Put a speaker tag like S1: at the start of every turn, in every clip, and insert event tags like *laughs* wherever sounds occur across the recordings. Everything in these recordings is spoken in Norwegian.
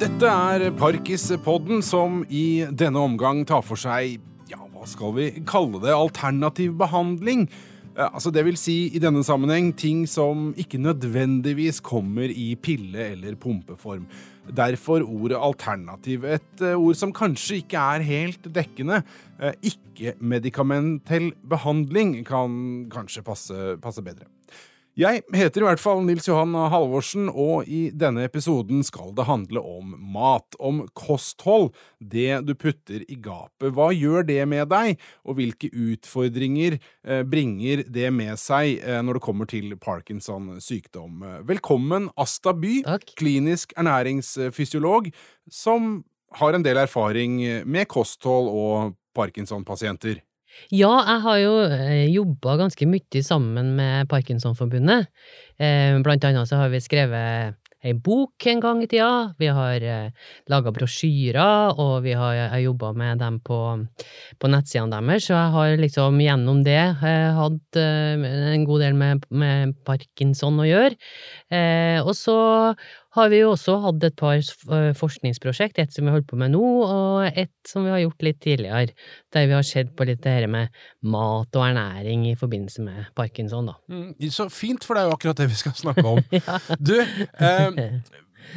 S1: Dette er Parkis-podden som i denne omgang tar for seg ja, hva skal vi kalle det, alternativ behandling. Eh, Altså det vil si i denne sammenheng ting som ikke nødvendigvis kommer i pille- eller pumpeform. Derfor ordet alternativ, et eh, ord som kanskje ikke er helt dekkende. Eh, Ikke-medikamentell behandling kan kanskje passe, passe bedre. Jeg heter i hvert fall Nils Johan Halvorsen, og i denne episoden skal det handle om mat, om kosthold, det du putter i gapet. Hva gjør det med deg, og hvilke utfordringer eh, bringer det med seg eh, når det kommer til Parkinson sykdom? Velkommen, Asta By,
S2: Takk.
S1: klinisk ernæringsfysiolog, som har en del erfaring med kosthold og Parkinson-pasienter.
S2: Ja, jeg har jo eh, jobba ganske mye sammen med Parkinsonforbundet. Eh, blant annet så har vi skrevet ei bok en gang i tida, vi har eh, laga brosjyrer, og vi har jobba med dem på, på nettsidene deres, så jeg har liksom gjennom det hatt en god del med, med Parkinson å gjøre. Og så har vi jo også hatt et par eh, forskningsprosjekt, et som vi holder på med nå, og et som vi har gjort litt tidligere, der vi har sett på litt det her med mat og ernæring i forbindelse med parkinson, da.
S1: Mm, så fint, for det er jo akkurat det vi skal snakke om. *laughs* Du, eh,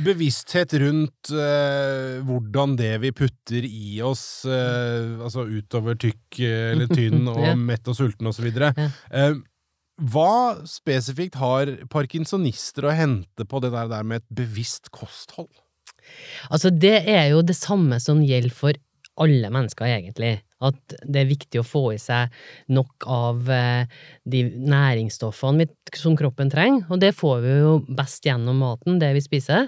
S1: bevissthet rundt eh, hvordan det vi putter i oss, eh, altså utover tykk eh, eller tynn *laughs* og
S2: Ja.
S1: mett og sulten og så videre,
S2: Ja.
S1: eh, hva spesifikt har parkinsonister å hente på det der, med et bevisst kosthold?
S2: Altså, det er jo det samme som gjelder for alle mennesker, egentlig. At det er viktig å få i seg nok av eh, de næringsstoffene som kroppen trenger, og det får vi jo best gjennom maten, det vi spiser.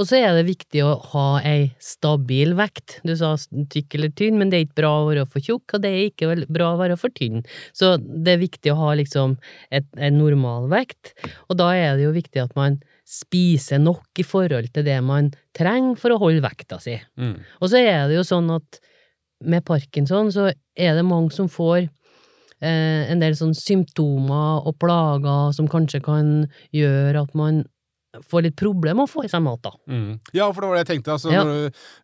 S2: Og så er det viktig å ha ei stabil vekt. Du sa tykk eller tynn, men det er ikke bra å være for tjukk, og det er ikke bra å være for tynn. Så det er viktig å ha liksom en normal vekt, og da er det jo viktig at man spiser nok i forhold til det man trenger for å holde vekta si. Og så er det jo sånn at med parkinson så er det mange som får eh, en del sånn symptomer og plager som kanskje kan gjøre at man får litt problemer med å få i seg mat, da.
S1: Mm. Ja, for det var det jeg tenkte. Altså,
S2: Ja.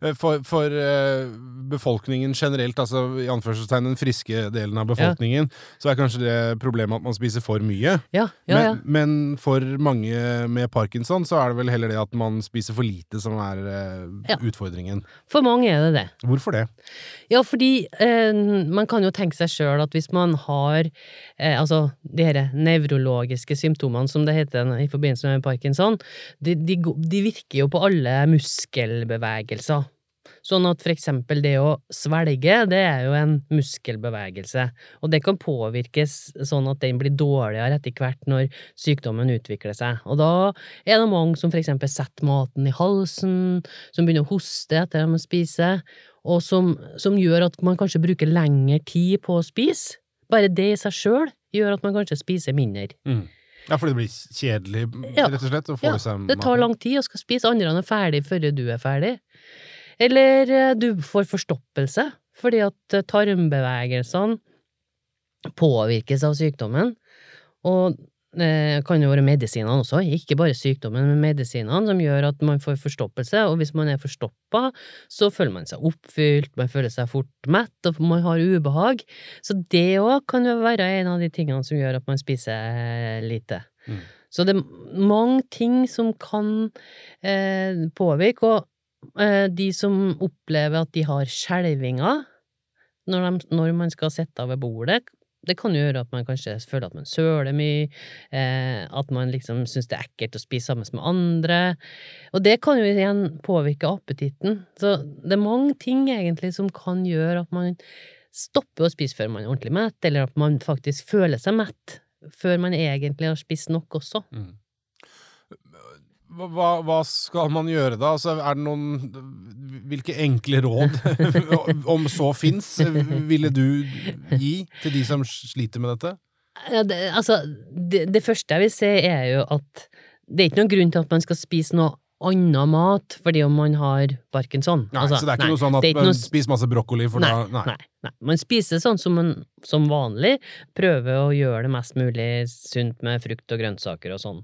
S1: eh, for for uh, befolkningen generelt, altså i anførselstegn den friske delen av befolkningen, så er kanskje det problemet at man spiser for mye.
S2: Ja, ja, ja.
S1: Men, men for mange med parkinson så er det vel heller det at man spiser for lite som er uh,
S2: Ja.
S1: utfordringen.
S2: For mange er det det.
S1: Hvorfor det?
S2: Ja, fordi uh, man kan jo tenke seg sjøl at hvis man har altså de her nevrologiske symptomene, som det heter i forbindelse med parkinson, de, de, de virker jo på alle muskelbevegelser. Sånn at for eksempel det å svelge, det er jo en muskelbevegelse, og det kan påvirkes sånn at den blir dårligere etter hvert når sykdommen utvikler seg. Og da er det mange som for eksempel setter maten i halsen, som begynner å hoste etter at man spiser, og som, som gjør at man kanskje bruker lengre tid på å spise. Bare det i seg sjøl gjør at man kanskje spiser mindre.
S1: Ja, fordi det blir kjedelig, rett og slett,
S2: Ja, det tar lang tid å skal spise, andre er ferdig før du er ferdig. Eller eh, du får forstoppelse, fordi at eh, tarmbevegelsene påvirkes av sykdommen, og det kan jo være medisinene også, ikke bare sykdommen, men medisinene som gjør at man får forstoppelse, og hvis man er forstoppa, så føler man seg oppfylt, man føler seg fort mett, og man har ubehag. Så det òg kan jo være en av de tingene som gjør at man spiser lite.
S1: Mm.
S2: Så det er mange ting som kan eh, påvirke, og eh, de som opplever at de har skjelvinger når, når man skal sitte ved bordet, det kan gjøre at man kanskje føler at man søler mye, eh, at man liksom syns det er ekkelt å spise sammen med andre, og det kan jo igjen påvirke appetitten. Så det er mange ting egentlig som kan gjøre at man stopper å spise før man er ordentlig mett, eller at man faktisk føler seg mett før man egentlig har spist nok også.
S1: Mm. Hva, hva- skal man gjøre da? Altså, er det noen Hvilke enkle råd, *laughs* om så fins, ville du gi til de som sliter med dette?
S2: Ja, det, altså, det, det første jeg vil si, er jo at det er ikke noen grunn til at man skal spise noe annen mat fordi om man har parkinson.
S1: Nei,
S2: Altså,
S1: så det er ikke
S2: nei,
S1: noe sånn at man
S2: noe
S1: spiser masse brokkoli, for
S2: nei,
S1: da
S2: nei. Nei, Man spiser sånn som, man, som vanlig, prøver å gjøre det mest mulig sunt med frukt og grønnsaker og sånn.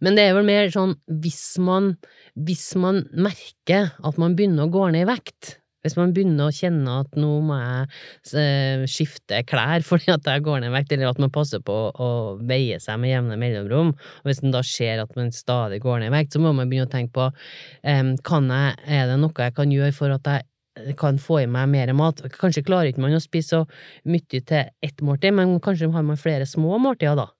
S2: Men det er vel mer sånn hvis man, hvis man merker at man begynner å gå ned i vekt, hvis man begynner å kjenne at nå må jeg eh, skifte klær *laughs* fordi at jeg går ned i vekt, eller at man passer på å veie seg med jevne mellomrom, og hvis man da ser at man stadig går ned i vekt, så må man begynne å tenke på kan jeg, er det noe jeg kan gjøre for at jeg kan få i meg mer mat. Kanskje klarer ikke man å spise så mye til ett måltid, men kanskje har man flere små måltider, da.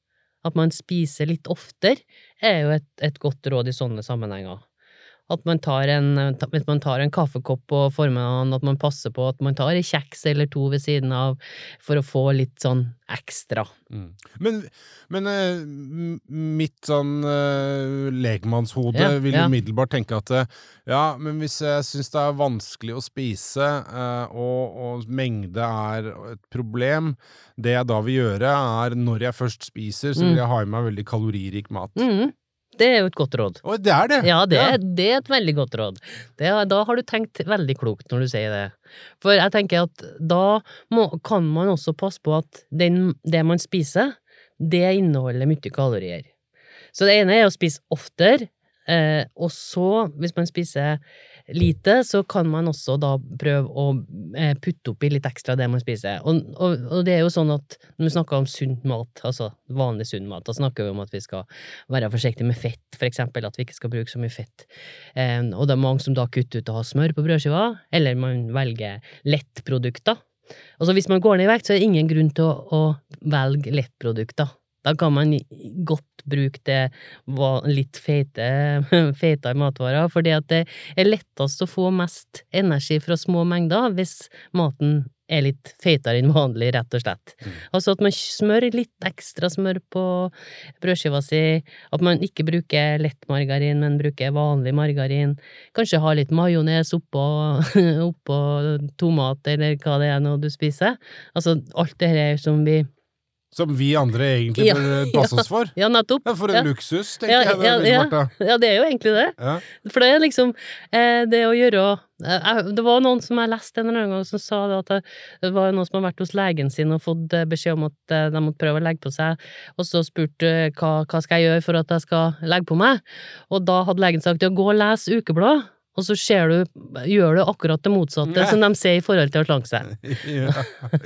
S2: At man spiser litt oftere, er jo et, et godt råd i sånne sammenhenger. At man tar en, hvis man tar en kaffekopp på formiddagen, at man passer på at man tar en kjeks eller to ved siden av, for å få litt sånn ekstra.
S1: Mm. Men, men eh, mitt sånn uh, legmannshode
S2: Ja,
S1: vil
S2: ja.
S1: umiddelbart tenke at eh, ja, men hvis jeg syns det er vanskelig å spise, uh, og, og mengde er et problem, det jeg da vil gjøre, er når jeg først spiser, så vil
S2: Mm.
S1: jeg ha i meg veldig kaloririk mat.
S2: Mhm. Det er jo et godt råd.
S1: Å, det er det!
S2: Ja, det, er- det er et veldig godt råd. Det, da har du tenkt veldig klokt når du sier det. For jeg tenker at da må, kan man også passe på at den, det man spiser, det inneholder mye kalorier. Så det ene er å spise oftere, eh, og så, hvis man spiser lite, så kan man også da prøve å eh, putte oppi litt ekstra det man spiser. Og, og, og det er jo sånn at når vi snakker om sunn mat, altså vanlig sunn mat, da snakker vi om at vi skal være forsiktige med fett, for eksempel, at vi ikke skal bruke så mye fett. Um, og det er mange som da kutter ut å ha smør på brødskiva, eller man velger lettprodukter. Altså hvis man går ned i vekt, så er det ingen grunn til å, å velge lettprodukter. Da kan man godt bruke det litt feite, *laughs* feitere matvarer, fordi at det er lettest å få mest energi fra små mengder hvis maten er litt feitere enn vanlig, rett og slett.
S1: Mm.
S2: Altså at man smører litt ekstra smør på brødskiva si, at man ikke bruker lettmargarin, men bruker vanlig margarin. Kanskje ha litt majones oppå, *laughs* oppå tomat, eller hva det er nå du spiser. Altså alt det her som vi
S1: Som vi andre egentlig
S2: Ja,
S1: bør passe oss *laughs* for.
S2: Ja, nettopp.
S1: Ja, for en
S2: Ja.
S1: luksus, tenker
S2: Ja,
S1: jeg. Det,
S2: ja, ja. Ja, det er jo egentlig det.
S1: Ja.
S2: For det er liksom eh, det å gjøre eh, Det var noen som jeg leste en eller annen gang som sa det at det, var noen som har vært hos legen sin og fått eh, beskjed om at eh, de måtte prøve å legge på seg, og så spurte eh, hva, hva skal jeg gjøre for at jeg skal legge på meg, og da hadde legen sagt ja, gå og les ukeblad. Og så ser du, gjør du akkurat det motsatte
S1: Nei.
S2: som de sier i forhold til å slanke seg. *laughs*
S1: ja,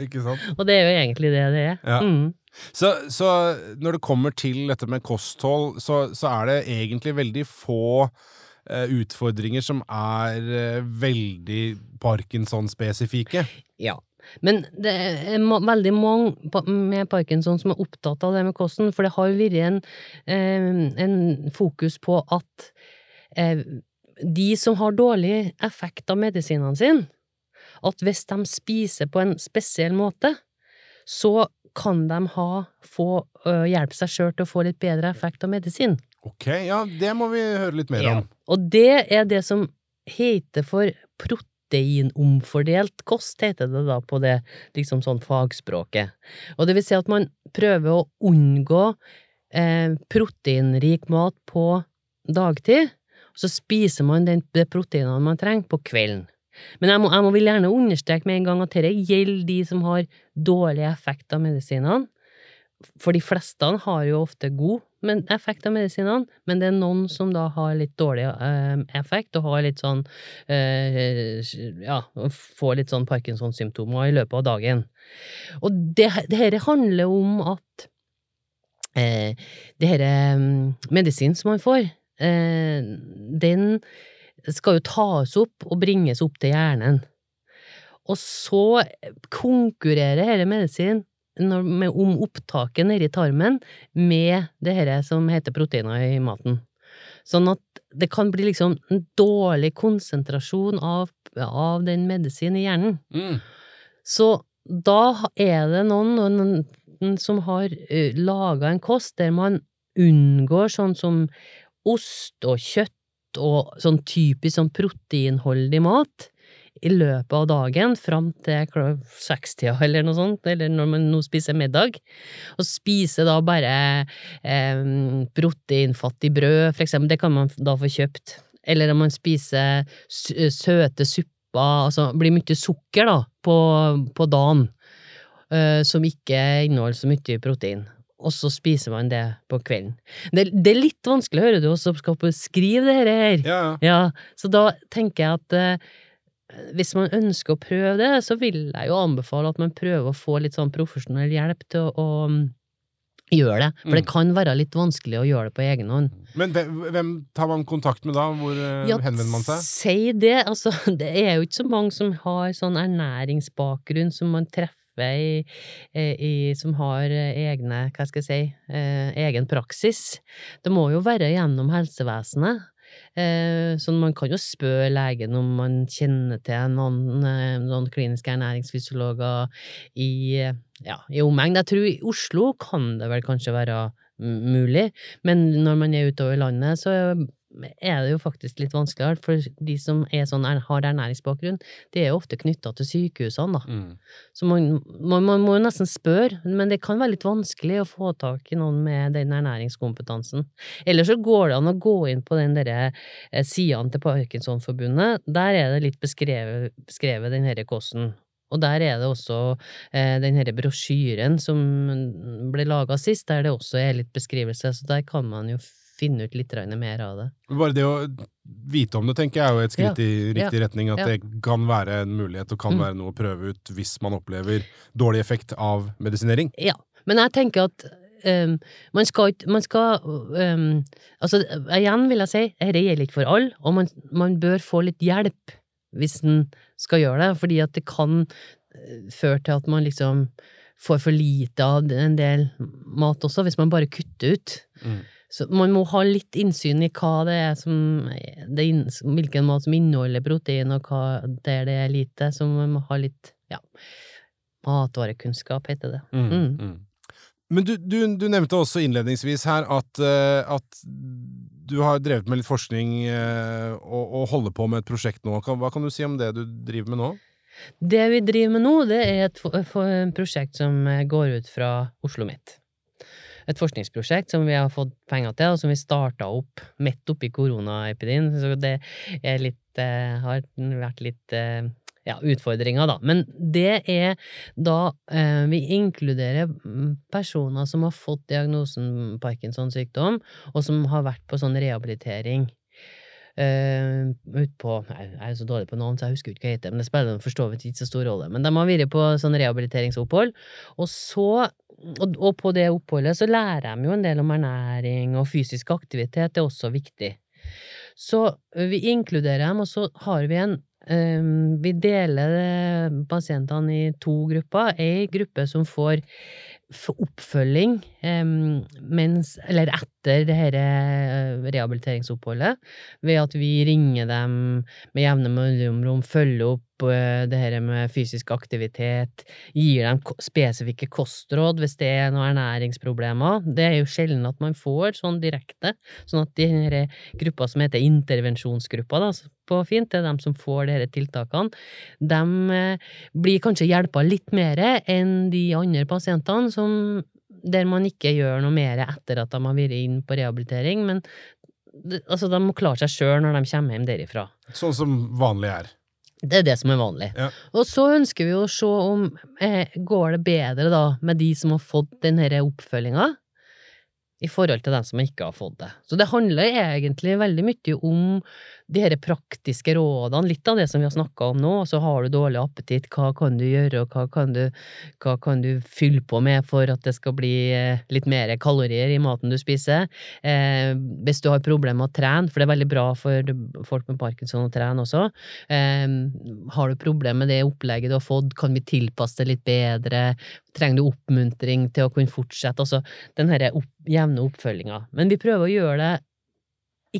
S1: ikke sant? *laughs*
S2: Og det er jo egentlig det det er.
S1: Ja.
S2: Mm.
S1: Så, så når det kommer til dette med kosthold, så, så er det egentlig veldig få eh, utfordringer som er eh, veldig Parkinson-spesifikke.
S2: Ja. Men det er veldig mange med parkinson som er opptatt av det med kosten, for det har vært en, eh, en fokus på at eh, de som har dårlig effekt av medisinene sine, at hvis de spiser på en spesiell måte, så kan de ha, få hjelpe seg sjøl til å få litt bedre effekt av medisin.
S1: Ok, ja, det må vi høre litt mer
S2: Ja.
S1: om.
S2: Og det er det som heter for proteinomfordelt kost, heter det da på det liksom sånn fagspråket. Og det vil si at man prøver å unngå eh, proteinrik mat på dagtid, og så spiser man den, det proteinene man trenger, på kvelden. Men jeg, må, jeg må vil gjerne understreke med en gang at dette gjelder de som har dårlig effekt av medisinene. For de fleste har jo ofte god effekt av medisinene, men det er noen som da har litt dårlig eh, effekt, og har litt sånn eh, Ja, får litt sånn Parkinson-symptomer i løpet av dagen. Og det, det her handler om at eh, det her mm, medisinen som man får, eh, den skal jo tas opp og bringes opp til hjernen. Og så konkurrerer denne medisinen med, om opptaket nedi tarmen med det her som heter proteiner i maten. Sånn at det kan bli liksom en dårlig konsentrasjon av, av den medisinen i hjernen.
S1: Mm.
S2: Så da er det noen, noen som har uh, laga en kost der man unngår sånn som ost og kjøtt og sånn typisk sånn proteinholdig mat i løpet av dagen fram til sekstida eller noe sånt, eller når man nå spiser middag, og spiser da bare eh, proteinfattig brød, for eksempel, det kan man da få kjøpt, eller om man spiser søte supper, altså blir mye sukker da, på, på dagen, eh, som ikke inneholder så mye protein. Og så spiser man det på kvelden. Det, det er litt vanskelig, hører du, også skal beskrive det her.
S1: Ja, ja.
S2: så da tenker jeg at eh, hvis man ønsker å prøve det, så vil jeg jo anbefale at man prøver å få litt sånn profesjonell hjelp til å, å gjøre det. For det
S1: Mm.
S2: kan være litt vanskelig å gjøre det på egen hånd.
S1: Men hvem, hvem tar man kontakt med da? Hvor eh,
S2: Ja,
S1: henvender man seg?
S2: Si det. Altså, *laughs* det er jo ikke så mange som har sånn ernæringsbakgrunn som man treffer i, eh, i Som har eh, egne, hva skal jeg si, eh, egen praksis. Det må jo være gjennom helsevesenet. Så man kan jo spørre legen om man kjenner til noen, noen kliniske ernæringsfysiologer i, ja, i omegn. Jeg tror i Oslo kan det vel kanskje være mulig, men når man er utover landet, så er det jo faktisk litt vanskeligere, for de som er sånn, har ernæringsbakgrunn, det er jo ofte knytta til sykehusene, da.
S1: Mm.
S2: Så man, man, man må jo nesten spørre, men det kan være litt vanskelig å få tak i noen med den ernæringskompetansen. Eller så går det an å gå inn på den derre eh, sidene til Parkinsonforbundet, der er det litt beskrevet, beskrevet den herre kosten. Og der er det også eh, den herre brosjyren som ble laga sist, der det også er litt beskrivelse, så der kan man jo finne ut litt mer av det.
S1: Bare det å vite om det, tenker jeg er jo et skritt
S2: Ja,
S1: i riktig retning. At
S2: ja.
S1: det kan være en mulighet, og kan
S2: Mm.
S1: være noe å prøve ut hvis man opplever dårlig effekt av medisinering.
S2: Ja, men jeg tenker at um, man skal ikke Man skal um, Altså, igjen vil jeg si, dette gjelder ikke for alle, og man, man bør få litt hjelp hvis en skal gjøre det, fordi at det kan eh, føre til at man liksom får for lite av en del mat også, hvis man bare kutter ut.
S1: Mm.
S2: Så man må ha litt innsyn i hva det er som det, Hvilken mat som inneholder protein, og hva der det er lite. Så man må ha litt ja, matvarekunnskap, heter det.
S1: Mm.
S2: Mm.
S1: Mm. Men du, du, du nevnte også innledningsvis her at, eh, at du har drevet med litt forskning eh, og, og holder på med et prosjekt nå. Hva kan du si om det du driver med nå?
S2: Det vi driver med nå, det er et et prosjekt som går ut fra Oslo Mitt. Et forskningsprosjekt som vi har fått penger til, og som vi starta opp midt oppi koronaepidemien. Så det litt, eh, har vært litt eh, ja, utfordringer, da. Men det er da eh, vi inkluderer personer som har fått diagnosen Parkinsons sykdom, og som har vært på sånn rehabilitering. Uh, ut på Jeg er jo så dårlig på navn, så jeg husker ikke hva det heter, men det spiller for så vidt ikke så stor rolle. Men de har vært på sånn rehabiliteringsopphold, og så og, og på det oppholdet så lærer de jo en del om ernæring, og fysisk aktivitet er også viktig. Så vi inkluderer dem, og så har vi en um, Vi deler eh, pasientene i to grupper. Ei gruppe som får oppfølging mens, eller etter det her eh, rehabiliteringsoppholdet, ved at vi ringer dem med jevne mellomrom, følger opp eh, det her med fysisk aktivitet, gir dem spesifikke kostråd hvis det er noen ernæringsproblemer. Det er jo sjelden at man får sånn direkte, sånn at de her gruppa som heter intervensjonsgruppa, da, på fint, det er dem som får her tiltakene, de eh, blir kanskje hjelpa litt mer enn de andre pasientene som der man ikke gjør noe mer etter at de har vært inn på rehabilitering, men altså, de må klare seg sjøl når de kommer hjem derifra.
S1: Sånn som vanlig er.
S2: Det er det som er vanlig.
S1: Ja.
S2: Og så ønsker vi å se om eh, går det bedre da med de som har fått denne oppfølginga, i forhold til dem som ikke har fått det. Så det handler egentlig veldig mye om de her praktiske rådene, litt av det som vi har snakka om nå. Så har du dårlig appetitt, hva kan du gjøre, og hva kan du, hva kan du fylle på med for at det skal bli eh, litt mer kalorier i maten du spiser? Eh, hvis du har problemer med å trene, for det er veldig bra for folk med parkinson å trene også. Eh, har du problemer med det opplegget du har fått, kan vi tilpasse det litt bedre? Trenger du oppmuntring til å kunne fortsette? Altså den her opp, jevne oppfølginga. Men vi prøver å gjøre det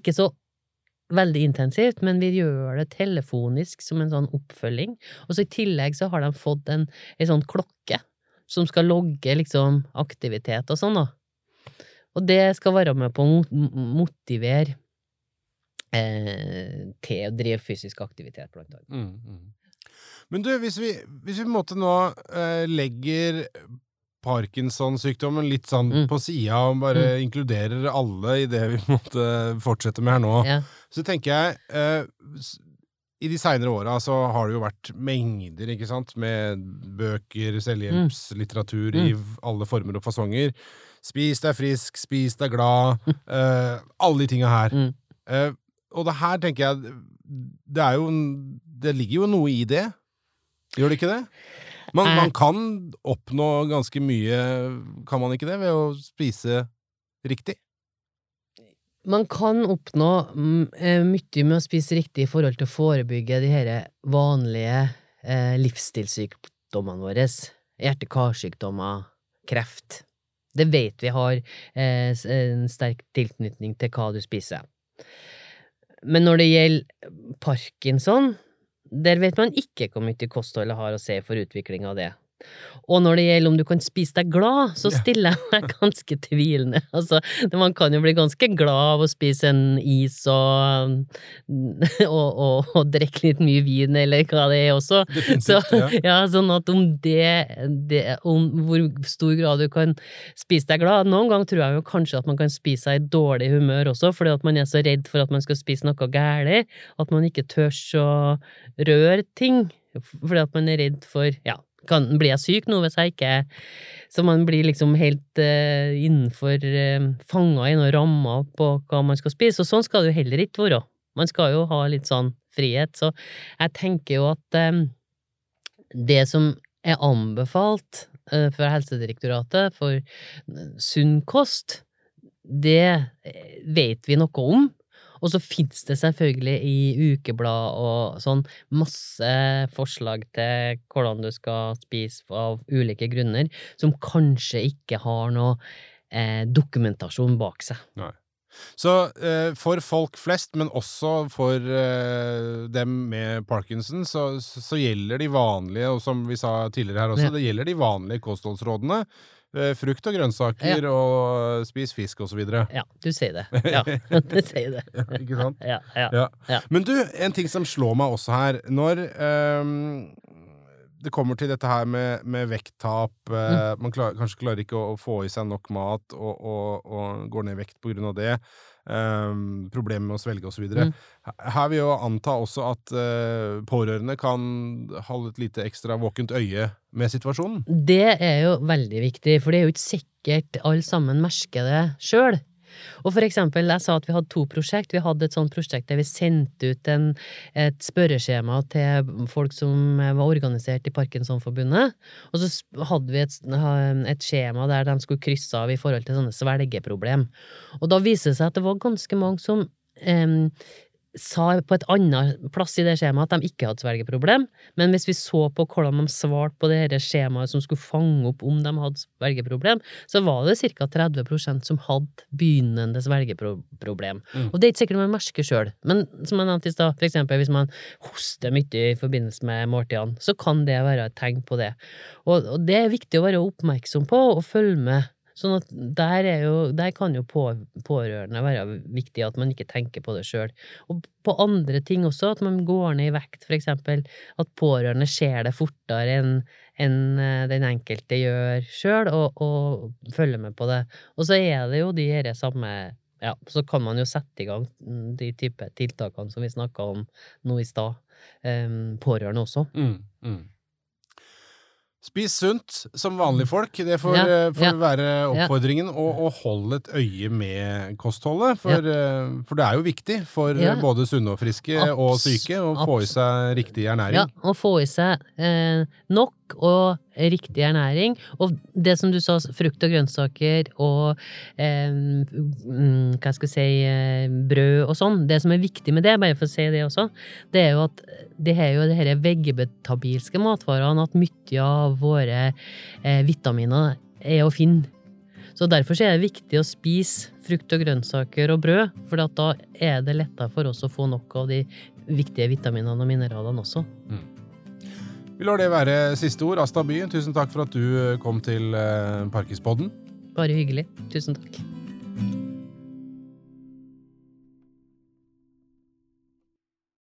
S2: ikke så veldig intensivt, men vi gjør det telefonisk som en sånn oppfølging. Og så i tillegg så har de fått en, en sånn klokke som skal logge liksom aktivitet og sånn, da. Og det skal være med på å motivere eh, til å drive fysisk aktivitet, blant annet.
S1: Mm, mm. Men du, hvis vi, hvis vi på en måte nå eh, legger Parkinson-sykdommen litt sånn
S2: Mm.
S1: på sida og bare inkluderer alle i det vi *laughs* måtte fortsette med her nå,
S2: Ja.
S1: Så tenker jeg eh, I de seinere åra så har det jo vært mengder, ikke sant, med bøker, selvhjelpslitteratur i alle former og fasonger. Spis deg frisk, spis deg glad. *laughs* eh, alle de tinga her.
S2: Mm.
S1: Eh, og det her tenker jeg Det er jo Det ligger jo noe i det. Gjør det ikke det? Man,
S2: Eh.
S1: man kan oppnå ganske mye, kan man ikke det, ved å spise riktig?
S2: Man kan oppnå mm, eh, mye med å spise riktig i forhold til å forebygge de her vanlige eh, livsstilssykdommene våre. Hjerte-karsykdommer, kreft. Det vet vi har eh, en sterk tilknytning til hva du spiser. Men når det gjelder parkinson, der vet man ikke hvor mye kostholdet har å si for utvikling av det. Og når det gjelder om du kan spise deg glad, så stiller jeg meg *laughs* ganske tvilende. Altså, man kan jo bli ganske glad av å spise en is og, *laughs* og, og, og drikke litt mye vin, eller hva det er også. Så, *laughs*
S1: ja.
S2: sånn at om det, det Om hvor stor grad du kan spise deg glad Noen ganger tror jeg jo kanskje at man kan spise seg i dårlig humør også, fordi at man er så redd for at man skal spise noe galt, at man ikke tør å røre ting, fordi at man er redd for Ja, kan, blir jeg syk nå hvis jeg ikke Så man blir liksom helt uh, innenfor uh, Fanga i noen rammer på hva man skal spise, og sånn skal det jo heller ikke være. Man skal jo ha litt sånn frihet, så jeg tenker jo at um, det som er anbefalt uh, fra Helsedirektoratet for sunn kost, det vet vi noe om. Og så finnes det selvfølgelig i ukeblad og sånn masse forslag til hvordan du skal spise av ulike grunner, som kanskje ikke har noe eh, dokumentasjon bak seg. Nei.
S1: Så eh, for folk flest, men også for eh, dem med parkinson, så, så gjelder de vanlige, og som vi sa tidligere her også,
S2: Ja.
S1: det gjelder de vanlige kostholdsrådene. Eh, frukt og grønnsaker og spis fisk videre.
S2: Ja, du sier det. *laughs* Ja, du sier det.
S1: Ja, ikke sant?
S2: Ja, ja.
S1: Ja.
S2: Ja.
S1: Men du, en ting som slår meg også her Når um, det kommer til dette her med, med vekttap mm. Man klar, kanskje klarer ikke å, å få i seg nok mat og, og, og går ned i vekt på grunn av det. Um, problemer med å svelge osv.
S2: Mm.
S1: Her- vil jo anta også at uh, pårørende kan holde et lite ekstra våkent øye med situasjonen.
S2: Det er jo veldig viktig, for det er jo ikke sikkert alle sammen merker det sjøl. Og for eksempel, jeg sa at vi hadde to prosjekt. Vi hadde et sånt prosjekt der vi sendte ut en, et spørreskjema til folk som var organisert i Parkinsonforbundet. Og så hadde vi et, et skjema der de skulle krysse av i forhold til sånne svelgeproblem. Og da viste det seg at det var ganske mange som em, sa på et annet plass i det skjemaet at de ikke hadde svelgeproblem, men hvis vi så på hvordan de svarte på det her skjemaet som skulle fange opp om de hadde svelgeproblem, så var det ca. 30% som hadde begynnende svelgeproblem.
S1: Mm.
S2: Og det er ikke sikkert man merker sjøl, men som jeg nevnte i stad, eksempel hvis man hoster mye i forbindelse med måltidene, så kan det være et tegn på det. Og, og det er viktig å være oppmerksom på og følge med. Sånn at der, er jo, der kan jo på, pårørende være viktig, at man ikke tenker på det sjøl. Og på andre ting også, at man går ned i vekt, for eksempel. At pårørende ser det fortere enn enn eh, den enkelte gjør sjøl, og, og følger med på det. Og så er det jo de her samme ja, så kan man jo sette i gang mm, de type tiltakene som vi snakka om nå i stad. Um, pårørende også.
S1: Spis sunt som vanlige folk. Det får,
S2: Ja,
S1: eh, får
S2: ja,
S1: være oppfordringen. Og, og hold et øye med kostholdet. For, eh, for det er jo viktig for
S2: Ja.
S1: eh, både sunne og friske og syke å få i seg riktig ernæring.
S2: Ja, og få i seg eh, nok og riktig ernæring. Og det som du sa, frukt og grønnsaker og eh, mm, hva skal jeg si, eh, brød og sånn. Det som er viktig med det, bare for å si det også, det er jo at det er jo disse vegetabilske matvarene, at mye av våre eh, vitaminer er å finne. Så derfor er det viktig å spise frukt og grønnsaker og brød, for da er det lettere for oss å få nok av de viktige vitaminene og mineralene også.
S1: Vi lar det være siste ord. Asta By, tusen takk for at du kom til eh, Parkispodden.
S2: Bare hyggelig. Tusen takk.